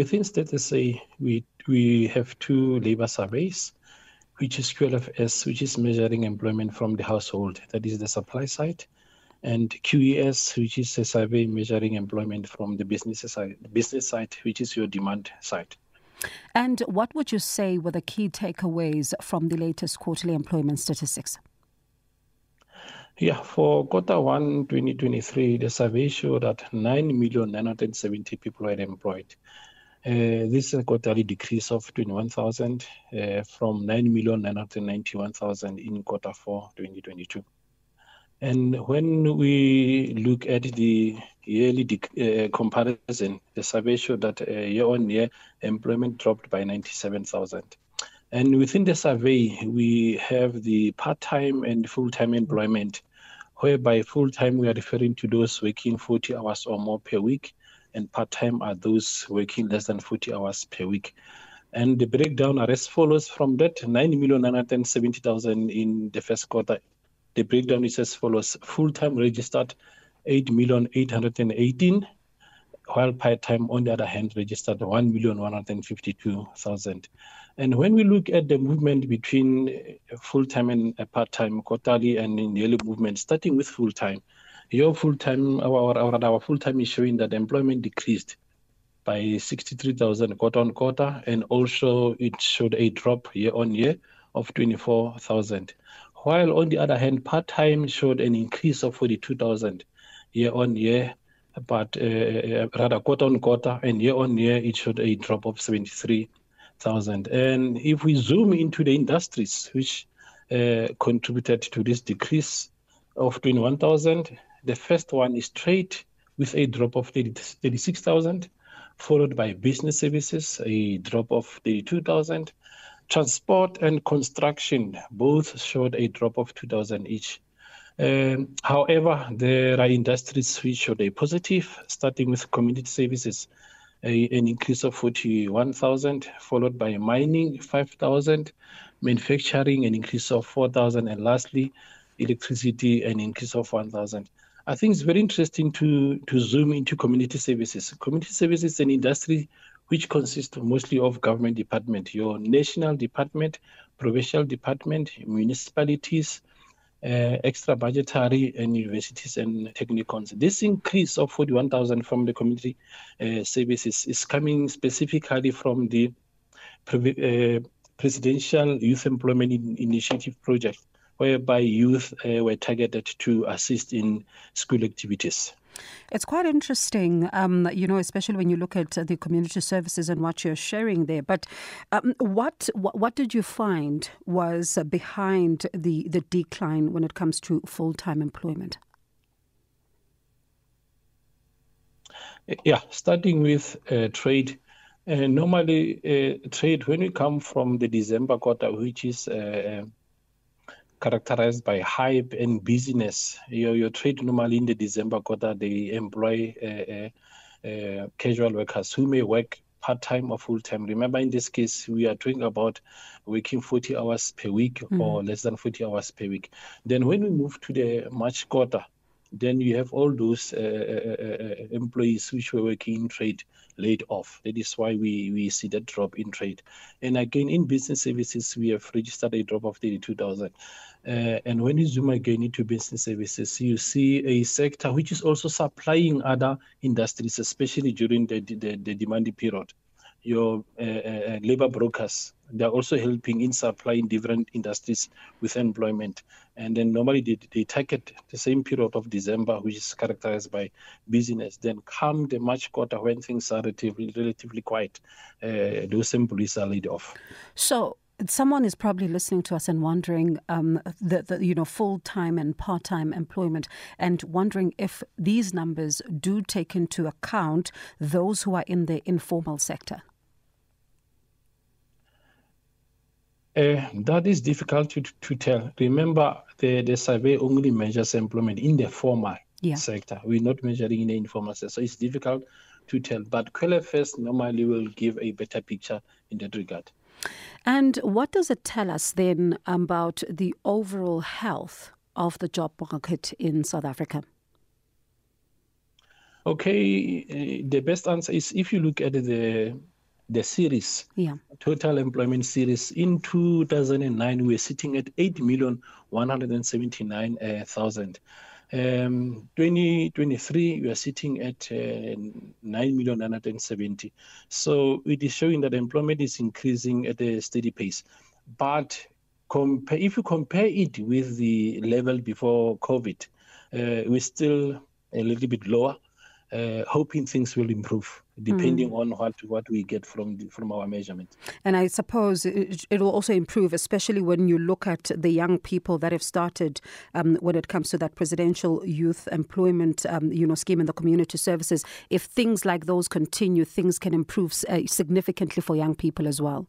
within State SA, we, we have two labor surveys, which is QLFS, which is measuring employment from the household, that is the supply side, and QES, which is a survey measuring employment from the business side, business side, which is your demand side. And what would you say were the key takeaways from the latest quarterly employment statistics? Yeah, for quarter one 2023, the survey showed that 9,970 people were employed. Uh, this is a quarterly decrease of 21,000 uh, from 9,991,000 in quarter four 2022. And when we look at the yearly uh, comparison, the survey showed that year on year employment dropped by 97,000. And within the survey, we have the part time and full time employment, whereby full time we are referring to those working 40 hours or more per week, and part time are those working less than 40 hours per week. And the breakdown are as follows from that 9,970,000 in the first quarter. The breakdown is as follows. Full-time registered 8,818 while part-time on the other hand registered 1,152,000 and when we look at the movement between full-time and part-time quarterly and in yearly movement starting with full-time your full-time our, our, our full-time is showing that employment decreased by 63,000 quarter on quarter and also it showed a drop year on year of 24,000 while on the other hand, part-time showed an increase of 42,000 year on year, but uh, uh, rather quarter on quarter and year on year, it showed a drop of 73,000. And if we zoom into the industries which uh, contributed to this decrease of 21,000, the first one is trade with a drop of 36,000, followed by business services, a drop of 32,000, Transport and construction both showed a drop of 2,000 each. Um, however, there are industries which showed a positive, starting with community services, a, an increase of 41,000, followed by mining, 5,000, manufacturing, an increase of 4,000, and lastly, electricity, an increase of 1,000. I think it's very interesting to, to zoom into community services. Community services is an industry which consists mostly of government department, your national department, provincial department, municipalities, uh, extra budgetary and universities and technicons. This increase of 41,000 from the community uh, services is coming specifically from the uh, Presidential Youth Employment Initiative project, whereby youth uh, were targeted to assist in school activities. It's quite interesting, um, you know, especially when you look at the community services and what you're sharing there. But um, what, what, what did you find was behind the the decline when it comes to full time employment? Yeah, starting with uh, trade. Uh, normally, uh, trade when we come from the December quarter, which is uh, characterized by hype and busyness. Your, your trade normally in the December quarter, they employ uh, uh, uh, casual workers who may work part time or full time. Remember, in this case, we are talking about working 40 hours per week mm-hmm. or less than 40 hours per week. Then, when we move to the March quarter, then you have all those uh, uh, uh, employees which were working in trade laid off. That is why we, we see that drop in trade. And again, in business services, we have registered a drop of 32,000. Uh, and when you zoom again into business services, you see a sector which is also supplying other industries, especially during the, the, the demanding period your uh, uh, labor brokers. They're also helping in supplying different industries with employment. And then normally they, they target the same period of December, which is characterized by business. Then come the March quarter when things are relatively, relatively quiet, uh, those employees are laid off. So someone is probably listening to us and wondering um, the, the you know full time and part time employment, and wondering if these numbers do take into account those who are in the informal sector. Uh, that is difficult to, to tell. Remember, the, the survey only measures employment in the formal yeah. sector. We're not measuring in the informal sector. So it's difficult to tell. But QLFS normally will give a better picture in that regard. And what does it tell us then about the overall health of the job market in South Africa? Okay, uh, the best answer is if you look at the the series, yeah. total employment series in 2009, we were sitting at 8 million 179,000. Um, 2023, we are sitting at uh, 9 million 970. So it is showing that employment is increasing at a steady pace. But compare, if you compare it with the level before COVID, uh, we're still a little bit lower uh, hoping things will improve depending mm. on what what we get from the, from our measurement. And I suppose it, it, will also improve, especially when you look at the young people that have started um, when it comes to that presidential youth employment um, you know scheme and the community services. If things like those continue, things can improve uh, significantly for young people as well.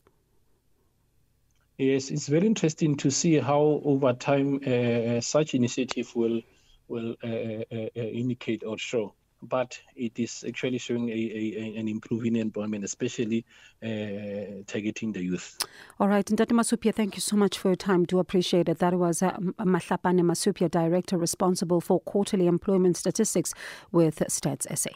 Yes, it's very interesting to see how over time uh, such initiative will will uh, uh, uh indicate or show but it is actually showing a, a, an improving employment, especially uh, targeting the youth. All right, Ndate Masupia, thank you so much for your time. Do appreciate it. That was uh, Mahlapane Masupia, Director responsible for quarterly employment statistics with Stats SA.